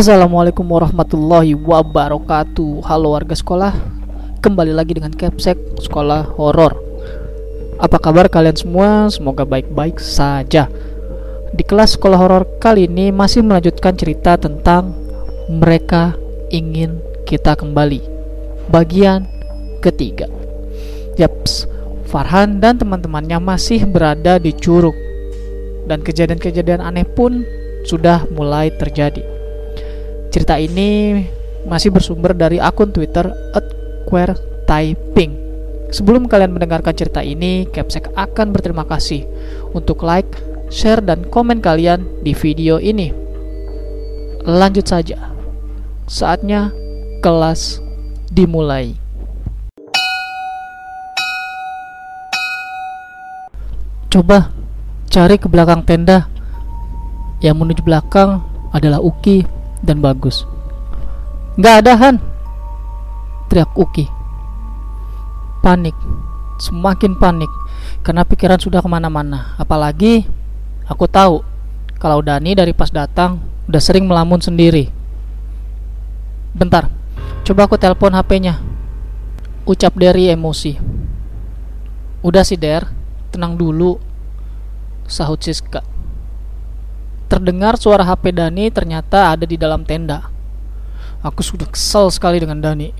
Assalamualaikum warahmatullahi wabarakatuh. Halo warga sekolah Kembali lagi dengan Capsek Sekolah Horor. Apa kabar kalian semua? Semoga baik-baik saja. Di kelas sekolah horor kali ini Masih melanjutkan cerita tentang Mereka ingin kita kembali. Bagian ketiga. Yaps Farhan dan teman-temannya masih berada di Curug. Dan kejadian-kejadian aneh pun sudah mulai terjadi Cerita ini masih bersumber dari akun Twitter @queertyping. Sebelum kalian mendengarkan cerita ini, Capsek akan berterima kasih untuk like, share, dan komen kalian di video ini. Lanjut saja. Saatnya kelas dimulai. Coba cari ke belakang tenda. Yang menuju belakang adalah Uki dan bagus. Nggak ada Han, teriak Uki. Panik, semakin panik, karena pikiran sudah ke mana-mana. Apalagi aku tahu kalau Dani dari pas datang udah sering melamun sendiri. Bentar, coba aku telepon HP-nya. Ucap Derry emosi. Udah sih Der, tenang dulu. Sahut Siska. Terdengar suara HP Dani ternyata ada di dalam tenda. Aku sudah kesal sekali dengan Dani.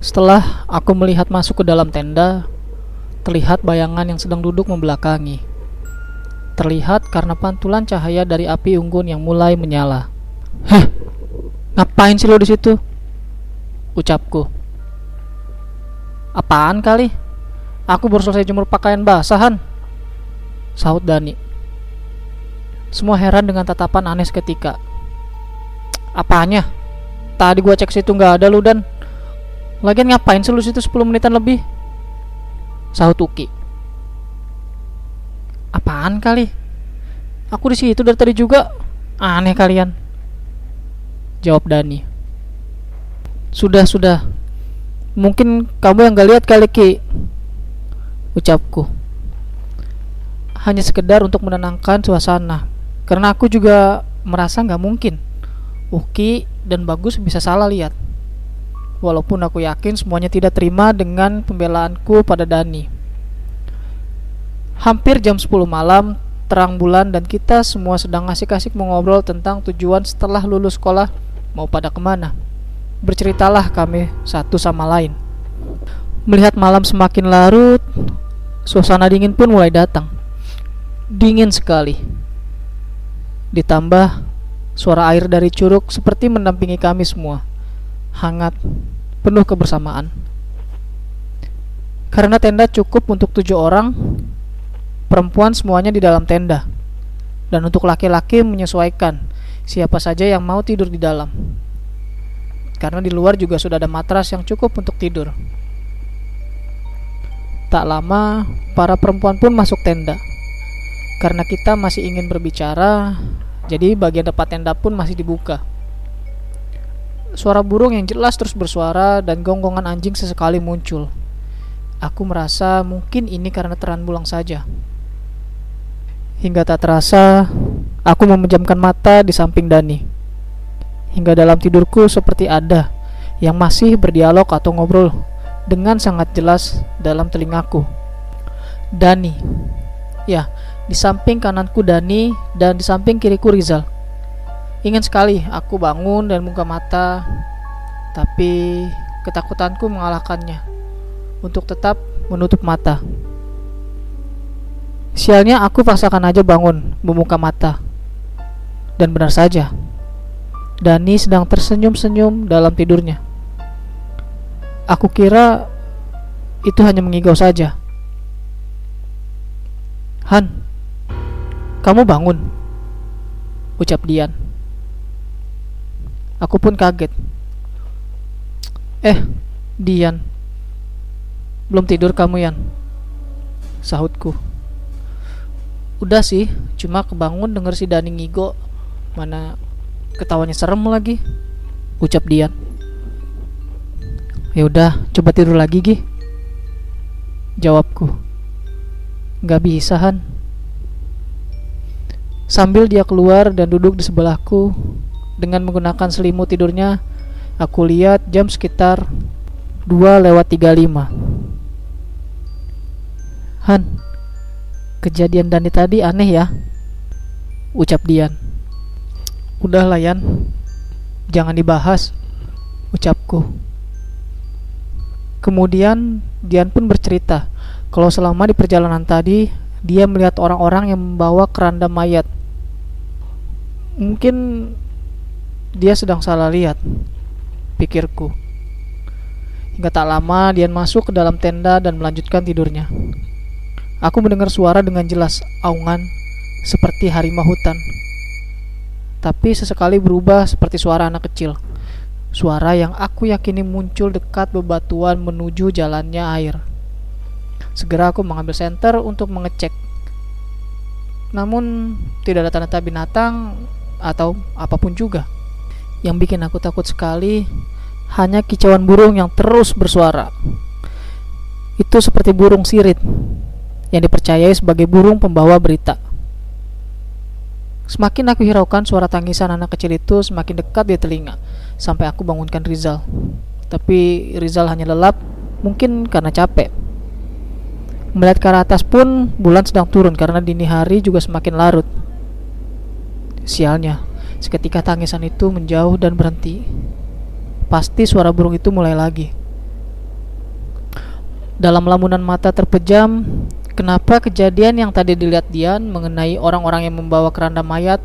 Setelah aku melihat masuk ke dalam tenda, terlihat bayangan yang sedang duduk membelakangi. Terlihat karena pantulan cahaya dari api unggun yang mulai menyala. Heh, ngapain sih lo di situ? Ucapku. Apaan kali? Aku baru selesai jemur pakaian basahan. Sahut Dani. Semua heran dengan tatapan aneh seketika. Apanya? Tadi gua cek situ nggak ada lu dan Lagian ngapain sih lu situ 10 menitan lebih? Sahut Uki. Apaan kali? Aku di situ dari tadi juga. Aneh kalian. Jawab Dani. Sudah, sudah. Mungkin kamu yang gak lihat kali Ki. Ucapku. Hanya sekedar untuk menenangkan suasana. Karena aku juga merasa nggak mungkin Uki dan Bagus bisa salah lihat. Walaupun aku yakin semuanya tidak terima dengan pembelaanku pada Dani. Hampir jam 10 malam, terang bulan dan kita semua sedang asik-asik mengobrol tentang tujuan setelah lulus sekolah mau pada ke mana. Berceritalah kami satu sama lain. Melihat malam semakin larut, suasana dingin pun mulai datang. Dingin sekali. Ditambah suara air dari curug seperti mendampingi kami semua. Hangat, penuh kebersamaan. Karena tenda cukup untuk tujuh orang, perempuan semuanya di dalam tenda. Dan untuk laki-laki menyesuaikan siapa saja yang mau tidur di dalam. Karena di luar juga sudah ada matras yang cukup untuk tidur. Tak lama, para perempuan pun masuk tenda. Karena kita masih ingin berbicara, jadi bagian depan tenda pun masih dibuka. Suara burung yang jelas terus bersuara dan gonggongan anjing sesekali muncul. Aku merasa mungkin ini karena terang bulan saja. Hingga tak terasa, aku memejamkan mata di samping Dani. Hingga dalam tidurku seperti ada yang masih berdialog atau ngobrol dengan sangat jelas dalam telingaku. Dani. Ya, di samping kananku Dani dan di samping kiriku Rizal. Ingin sekali aku bangun dan buka mata, tapi ketakutanku mengalahkannya untuk tetap menutup mata. Sialnya aku paksakan aja bangun, membuka mata. Dan benar saja, Dani sedang tersenyum-senyum dalam tidurnya. Aku kira itu hanya mengigau saja. Han, kamu bangun, ucap Dian. Aku pun kaget. Eh, Dian, belum tidur kamu Yan? Sahutku. Udah sih, cuma kebangun denger si Dani ngigo. Mana ketawanya serem lagi. Ucap Dian. Ya udah, coba tidur lagi, Gi. Jawabku. Gak bisa, Han. Sambil dia keluar dan duduk di sebelahku, dengan menggunakan selimut tidurnya. Aku lihat jam sekitar 2 lewat 35. Han, kejadian Dani tadi aneh ya? Ucap Dian. Udah Yan, jangan dibahas, ucapku. Kemudian Dian pun bercerita kalau selama di perjalanan tadi dia melihat orang-orang yang membawa keranda mayat. Mungkin dia sedang salah lihat, pikirku. Hingga tak lama Dian masuk ke dalam tenda dan melanjutkan tidurnya. Aku mendengar suara dengan jelas aungan seperti harimau hutan. Tapi sesekali berubah seperti suara anak kecil. Suara yang aku yakini muncul dekat bebatuan menuju jalannya air. Segera aku mengambil senter untuk mengecek. Namun tidak ada tanda-tanda binatang atau apa pun juga. Yang bikin aku takut sekali hanya kicauan burung yang terus bersuara. Itu seperti burung sirit yang dipercayai sebagai burung pembawa berita. Semakin aku hiraukan suara tangisan anak kecil itu semakin dekat di telinga, sampai aku bangunkan Rizal. Tapi Rizal hanya lelap, mungkin karena capek. Melihat ke arah atas pun, bulan sedang turun karena dini hari juga semakin larut. Sialnya, seketika tangisan itu menjauh dan berhenti. Pasti suara burung itu mulai lagi. Dalam lamunan mata terpejam, Kenapa kejadian yang tadi dilihat Dian mengenai orang-orang yang membawa keranda mayat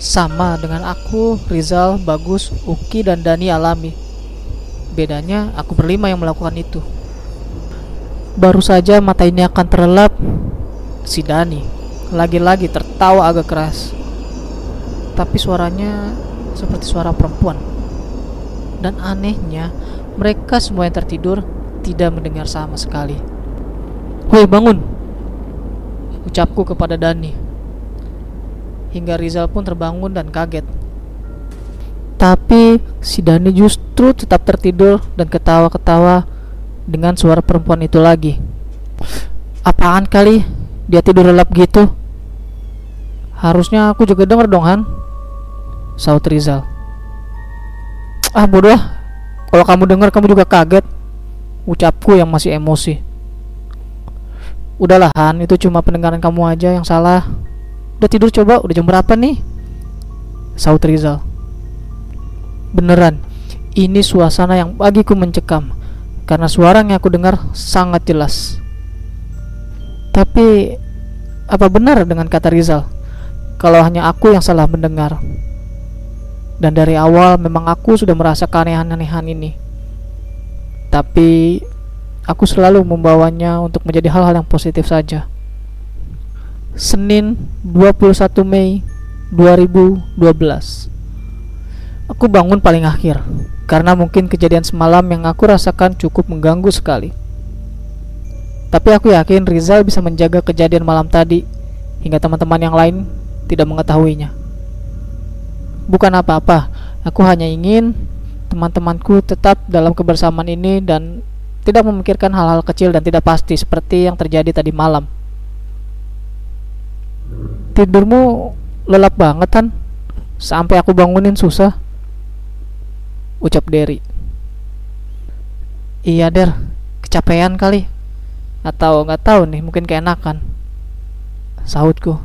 sama dengan aku, Rizal, Bagus, Uki, dan Dani alami? Bedanya aku berlima yang melakukan itu. Baru saja mata ini akan terlelap, si Dani lagi-lagi tertawa agak keras. Tapi suaranya seperti suara perempuan. Dan anehnya, mereka semua yang tertidur tidak mendengar sama sekali. Woi bangun Ucapku kepada Dani Hingga Rizal pun terbangun dan kaget Tapi si Dani justru tetap tertidur dan ketawa-ketawa Dengan suara perempuan itu lagi. Apaan kali? Dia tidur lelap gitu? Harusnya aku juga denger dong Han. Saut Rizal. Ah bodoh Kalau kamu dengar kamu juga kaget. Ucapku yang masih emosi. Udahlah Han, itu cuma pendengaran kamu aja yang salah. Udah tidur coba, udah jam berapa nih? Saut Rizal. Beneran, ini suasana yang bagiku mencekam karena suara yang aku dengar sangat jelas. Tapi apa benar dengan kata Rizal? Kalau hanya aku yang salah mendengar. Dan dari awal memang aku sudah merasa keanehan-anehan ini. Tapi Aku selalu membawanya untuk menjadi hal-hal yang positif saja. Senin 21 Mei 2012 Aku bangun paling akhir Karena mungkin kejadian semalam yang aku rasakan cukup mengganggu sekali Tapi aku yakin Rizal bisa menjaga kejadian malam tadi Hingga teman-teman yang lain tidak mengetahuinya Bukan apa-apa Aku hanya ingin teman-temanku tetap dalam kebersamaan ini dan tidak memikirkan hal-hal kecil dan tidak pasti seperti yang terjadi tadi malam. Tidurmu lelap banget kan? Sampai aku bangunin susah. Ucap Derry. Iya Der, kecapean kali. Atau nggak tahu nih, mungkin keenakan. Sautku.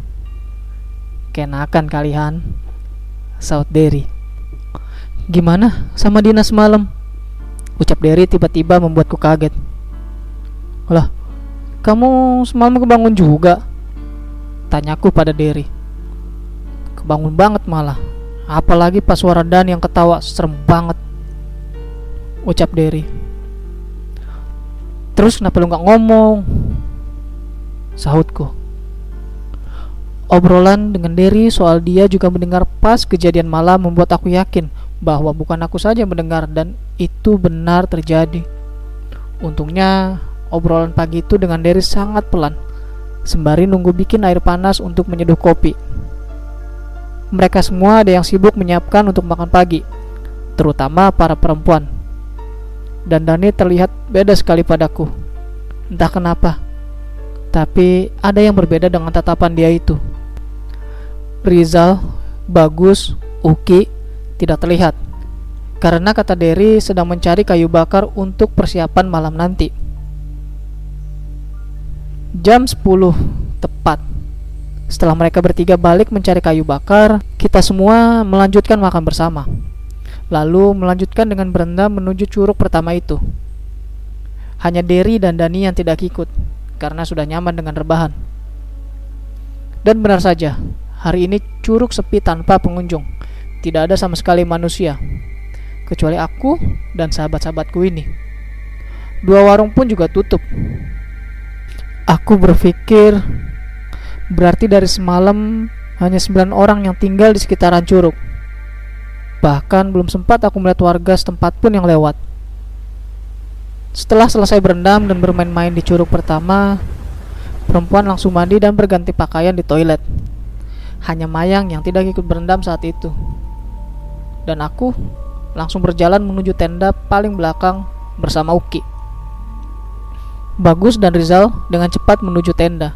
Keenakan kalian. Saut Derry. Gimana sama dinas malam? Ucap Derry tiba-tiba membuatku kaget. Lah, kamu semalam kebangun juga? Tanyaku pada Derry. Kebangun banget malah. Apalagi pas suara Dan yang ketawa serem banget. Ucap Derry. Terus kenapa lu gak ngomong? Sahutku. Obrolan dengan Derry soal dia juga mendengar pas kejadian malam membuat aku yakin bahwa bukan aku saja yang mendengar dan itu benar terjadi. Untungnya obrolan pagi itu dengan Derry sangat pelan, sembari nunggu bikin air panas untuk menyeduh kopi. Mereka semua ada yang sibuk menyiapkan untuk makan pagi, terutama para perempuan. Dan Dani terlihat beda sekali padaku. Entah kenapa, tapi ada yang berbeda dengan tatapan dia itu. Rizal, Bagus, Uki, tidak terlihat. Karena kata Derry sedang mencari kayu bakar untuk persiapan malam nanti. Jam 10 tepat. Setelah mereka bertiga balik mencari kayu bakar, kita semua melanjutkan makan bersama. Lalu melanjutkan dengan berendam menuju curug pertama itu. Hanya Derry dan Dani yang tidak ikut, karena sudah nyaman dengan rebahan. Dan benar saja, hari ini curug sepi tanpa pengunjung. Tidak ada sama sekali manusia, kecuali aku dan sahabat-sahabatku ini. Dua warung pun juga tutup, Aku berpikir berarti dari semalam hanya 9 orang yang tinggal di sekitaran curug. Bahkan belum sempat aku melihat warga setempat pun yang lewat. Setelah selesai berendam dan bermain-main di curug pertama, perempuan langsung mandi dan berganti pakaian di toilet. Hanya Mayang yang tidak ikut berendam saat itu. Dan aku langsung berjalan menuju tenda paling belakang bersama Uki. Bagus dan Rizal dengan cepat menuju tenda.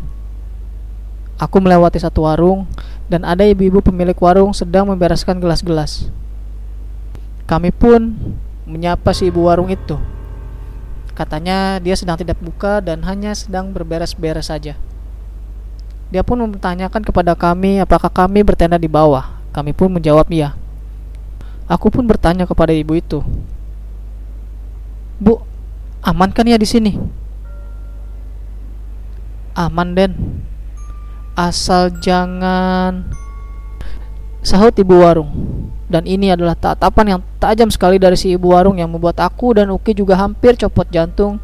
Aku melewati satu warung dan ada ibu-ibu pemilik warung sedang membereskan gelas-gelas. Kami pun menyapa si ibu warung itu. Katanya dia sedang tidak buka dan hanya sedang berberes-beres saja. Dia pun mempertanyakan kepada kami apakah kami bertenda di bawah. Kami pun menjawab iya. Aku pun bertanya kepada ibu itu, "Bu, aman kan ya di sini?" aman Den asal jangan sahut ibu warung. Dan ini adalah tatapan yang tajam sekali dari si ibu warung yang membuat aku dan Uki juga hampir copot jantung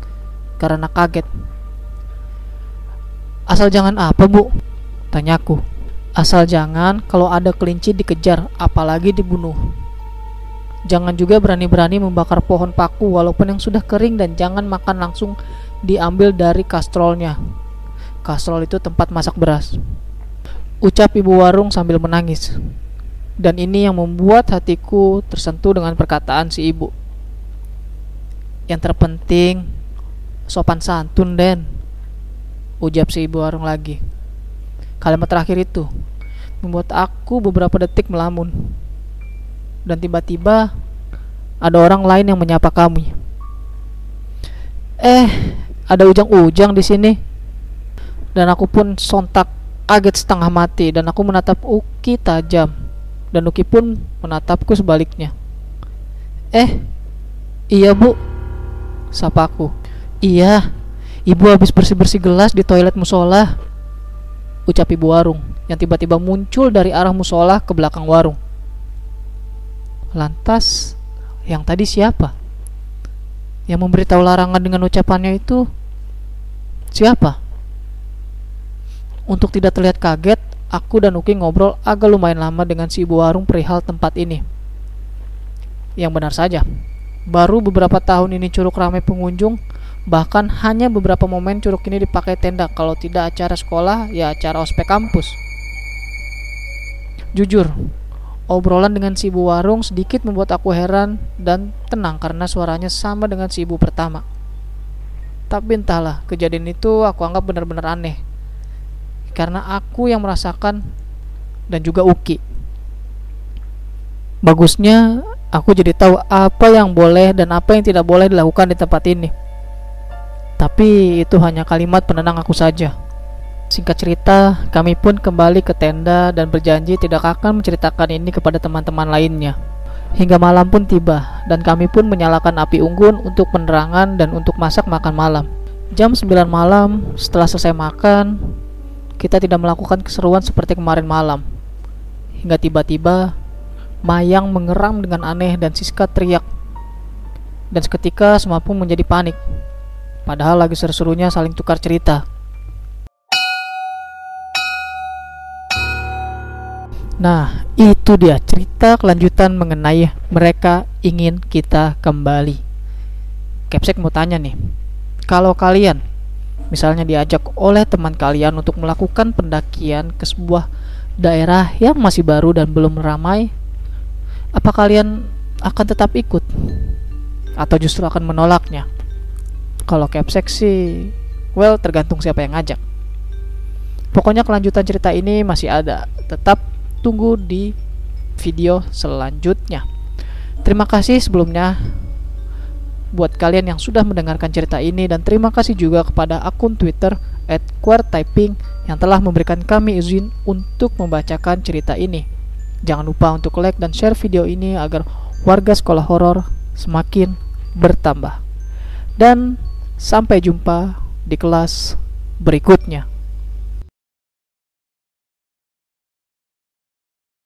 karena kaget. Asal jangan apa bu? Tanyaku asal jangan kalau ada kelinci dikejar apalagi dibunuh. Jangan juga berani-berani membakar pohon paku walaupun yang sudah kering dan jangan makan langsung diambil dari kastrolnya. Kastrol itu tempat masak beras. Ucap ibu warung sambil menangis. Dan ini yang membuat hatiku tersentuh dengan perkataan si ibu. Yang terpenting sopan santun, Den. Ucap si ibu warung lagi. Kalimat terakhir itu membuat aku beberapa detik melamun. Dan tiba-tiba ada orang lain yang menyapa kami. Eh, ada ujang-ujang di sini dan aku pun sontak kaget setengah mati dan aku menatap Uki tajam dan Uki pun menatapku sebaliknya. Eh, iya bu, sapa aku. Iya, ibu habis bersih-bersih gelas di toilet musola. Ucap ibu warung yang tiba-tiba muncul dari arah musola ke belakang warung. Lantas, yang tadi siapa? Yang memberitahu larangan dengan ucapannya itu siapa? Untuk tidak terlihat kaget, aku dan Uki ngobrol agak lumayan lama dengan si ibu warung perihal tempat ini. Yang benar saja, baru beberapa tahun ini curug ramai pengunjung, bahkan hanya beberapa momen curug ini dipakai tenda kalau tidak acara sekolah, ya acara ospek kampus. Jujur, obrolan dengan si ibu warung sedikit membuat aku heran dan tenang karena suaranya sama dengan si ibu pertama. Tapi entahlah, kejadian itu aku anggap benar-benar aneh karena aku yang merasakan dan juga Uki. Bagusnya aku jadi tahu apa yang boleh dan apa yang tidak boleh dilakukan di tempat ini. Tapi itu hanya kalimat penenang aku saja. Singkat cerita, kami pun kembali ke tenda dan berjanji tidak akan menceritakan ini kepada teman-teman lainnya. Hingga malam pun tiba dan kami pun menyalakan api unggun untuk penerangan dan untuk masak makan malam. Jam 9 malam, setelah selesai makan, kita tidak melakukan keseruan seperti kemarin malam. Hingga tiba-tiba Mayang mengeram dengan aneh dan Siska teriak. Dan seketika semua pun menjadi panik. Padahal lagi seru-serunya saling tukar cerita. Nah, itu dia cerita kelanjutan mengenai mereka ingin kita kembali. Capsek mau tanya nih, kalau kalian Misalnya diajak oleh teman kalian untuk melakukan pendakian ke sebuah daerah yang masih baru dan belum ramai, apa kalian akan tetap ikut atau justru akan menolaknya? Kalau capsek sih, well tergantung siapa yang ngajak. Pokoknya kelanjutan cerita ini masih ada. Tetap tunggu di video selanjutnya. Terima kasih sebelumnya buat kalian yang sudah mendengarkan cerita ini dan terima kasih juga kepada akun Twitter @queertyping yang telah memberikan kami izin untuk membacakan cerita ini. Jangan lupa untuk like dan share video ini agar warga sekolah horor semakin bertambah. Dan sampai jumpa di kelas berikutnya.